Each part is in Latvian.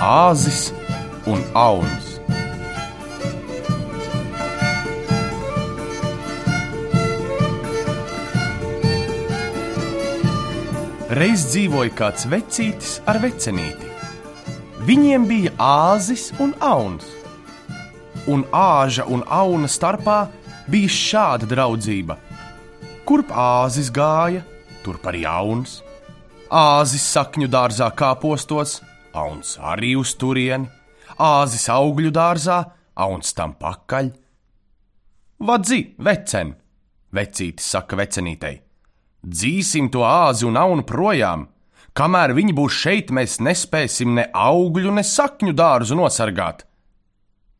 Āzis un Auns. Reiz dzīvoja kāds vecītis ar vecenīti. Viņiem bija āzis un auns. Un āža un auna starpā bija šāda draudzība. Kurp āzis gāja, turp arī auns. Āzis sakņu dārzā kāpostos, auns arī uz turieni, āzis augļu dārzā, auns tam pakaļ. Vadzi, vecen, vecītis saka vecenītei. Dzīsim to āzi un aunu projām. Kamēr viņi būs šeit, mēs nespēsim ne augļu, ne sakņu dārzu nosargāt.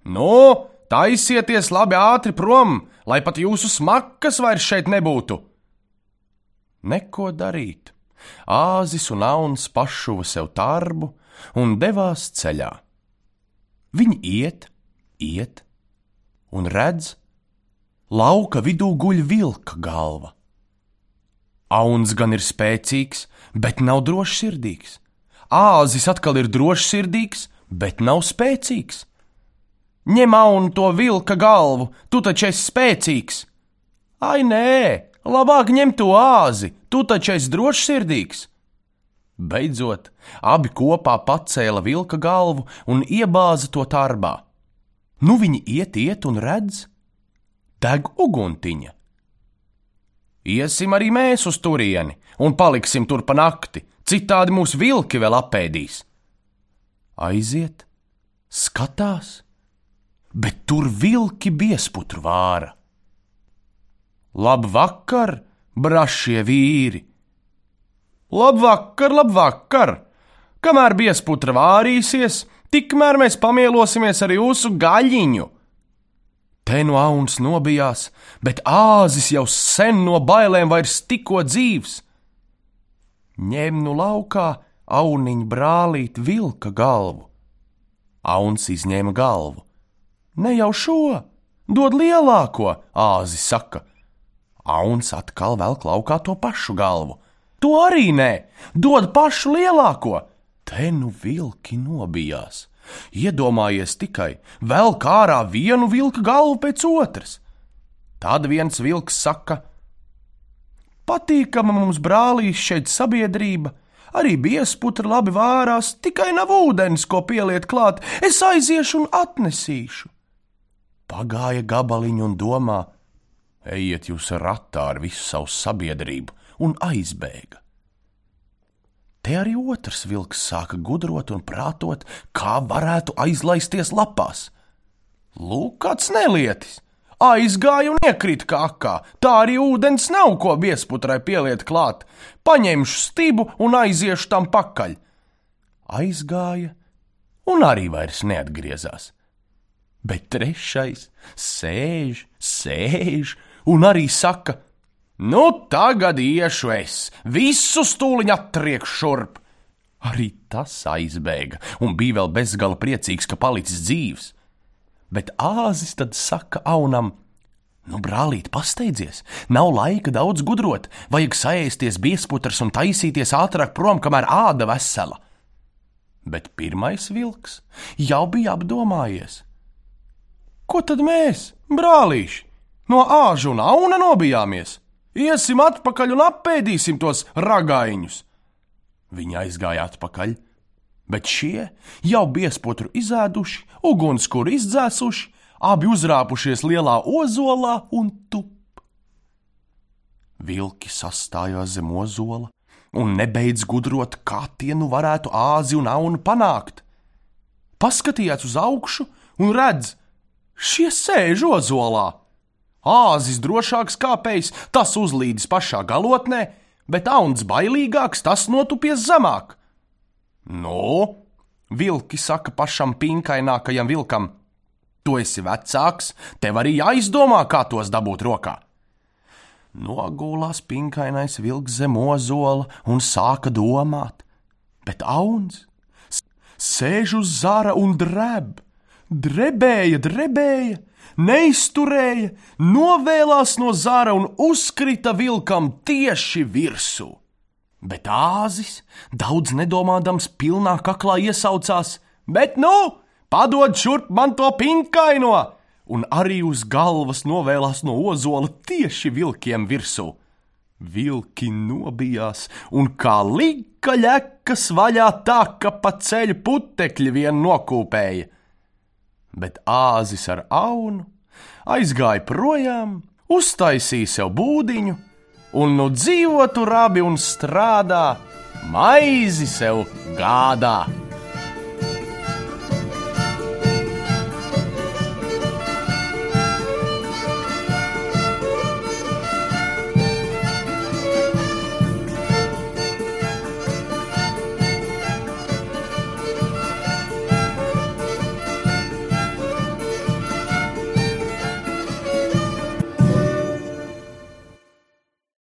Nu, taisieties labi ātri prom, lai pat jūsu smakas vairs šeit nebūtu. Neko darīt. Āzis un auns pašuva sev darbu un devās ceļā. Viņi iet, iet, un redz, lauka vidū guļ vilka galva. Auns gan ir spēcīgs, bet nav drošsirdīgs. Āzis atkal ir drošsirdīgs, bet nav spēcīgs. Ņem aunu to vilka galvu, tu taču esi spēcīgs. Ai, nē, labāk ņem to āzi, tu taču esi drošsirdīgs. Beidzot, abi kopā pacēla vilka galvu un iebāza to tarbā. Nu viņi iet, iet un redz, deg uguntiņa. Iesim arī mēs uz turieni un paliksim tur pa nakti, citādi mūs vilki vēl apēdīs. Aiziet, skatās, bet tur vilki biesputru vāra. Labvakar, brašie vīri! Labvakar, labvakar! Kamēr biesputra vārīsies, tikmēr mēs pamielosimies ar jūsu gaļiņu! Te no auns nobijās, bet āzis jau sen no bailēm vairs tikko dzīvs. Ņem nu laukā auniņu brālīt vilka galvu. Auns izņēma galvu. Ne jau šo, dod lielāko, āzis saka. Auns atkal velk laukā to pašu galvu. To arī nē, dod pašu lielāko. Te nu vilki nobijās. Iedomājies tikai, vēl kārā vienu vilka galvu pēc otras. Tad viens vilks saka: Patīkama mums brālīs šeit sabiedrība, arī biesputra labi vārās, tikai nav ūdens, ko pieliet klāt, es aiziešu un atnesīšu. Pagāja gabaliņu un domā: Ejiet jūs ratā ar visu savu sabiedrību, un aizbēga. Te arī otrs vilks sāka gudrot un prātot, kā varētu aizlaisties lapās. Lūk, kāds nelietis! Aizgāja un iekrita kakā. Tā arī ūdens nav, ko biesputrai pieliet klāt. Paņemšu stibu un aiziešu tam pakaļ. Aizgāja un arī vairs neatgriezās. Bet trešais sēž, sēž un arī saka: Nu, tagad iešu es, visu stūliņu attriekšu šurp. Arī tas aizbēga un bija vēl bezgala priecīgs, ka palicis dzīves. Bet āzis tad saka aunam: Nu, brālīt, pasteidzies, nav laika daudz gudrot, vajag saēsties biesputrs un taisīties ātrāk prom, kamēr āda vesela. Bet pirmais vilks jau bija apdomājies. Ko tad mēs, brālīši, no āža un auna nobijāmies? Iesim atpakaļ un apēdīsim tos ragaiņus. Viņi aizgāja atpakaļ, bet šie jau biespotru izēduši, ugunskura izdzēsuši, abi uzrāpušies lielā ozolā un tup. Vilki sastājās zem ozola un nebeidz gudrot, kā tie nu varētu āzi un aunu panākt. Paskatījās uz augšu un redz, šie sēž ozolā Āzis drošāks kāpējs, tas uzlīdis pašā galotnē, bet auns bailīgāks, tas notupies zemāk. Nu, vilki saka pašam pinkainākajam vilkam: Tu esi vecāks, tev arī jāizdomā, kā tos dabūt rokā. Nogulās pinkainais vilks zem ozola un sāka domāt, bet auns sēž uz zara un dreb, drebēja, drebēja neizturēja, novēlās no zara un uzkrita vilkam tieši virsū. Bet āzis, daudz nedomādams, pilnā kaklā iesaucās: Bet nu, padod šurp man to pinkaino! Un arī uz galvas novēlās no ozola tieši vilkiem virsū. Vilki nobijās, un kā lika ļekas vaļā tā, ka pa ceļu putekļi vien nokūpēja. Bet āzis ar aunu aizgāja projām, uztaisīja sev būdiņu, un nu dzīvo tur abi un strādā, maizi sev gādā.